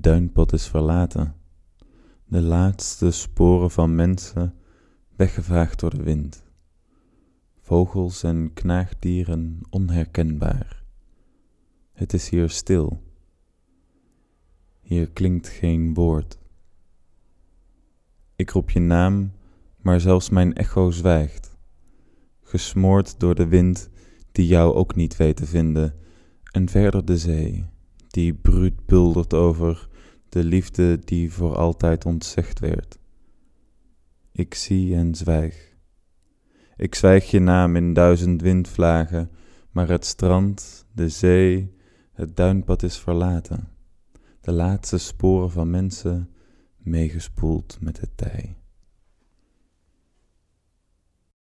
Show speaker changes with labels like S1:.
S1: duinpad is verlaten, de laatste sporen van mensen weggevaagd door de wind, vogels en knaagdieren onherkenbaar. Het is hier stil. Hier klinkt geen woord. Ik roep je naam, maar zelfs mijn echo zwijgt, gesmoord door de wind die jou ook niet weet te vinden, en verder de zee, die bruut buldert over de liefde die voor altijd ontzegd werd. Ik zie en zwijg. Ik zwijg je naam in duizend windvlagen, maar het strand, de zee, het duinpad is verlaten. De laatste sporen van mensen meegespoeld met de tij.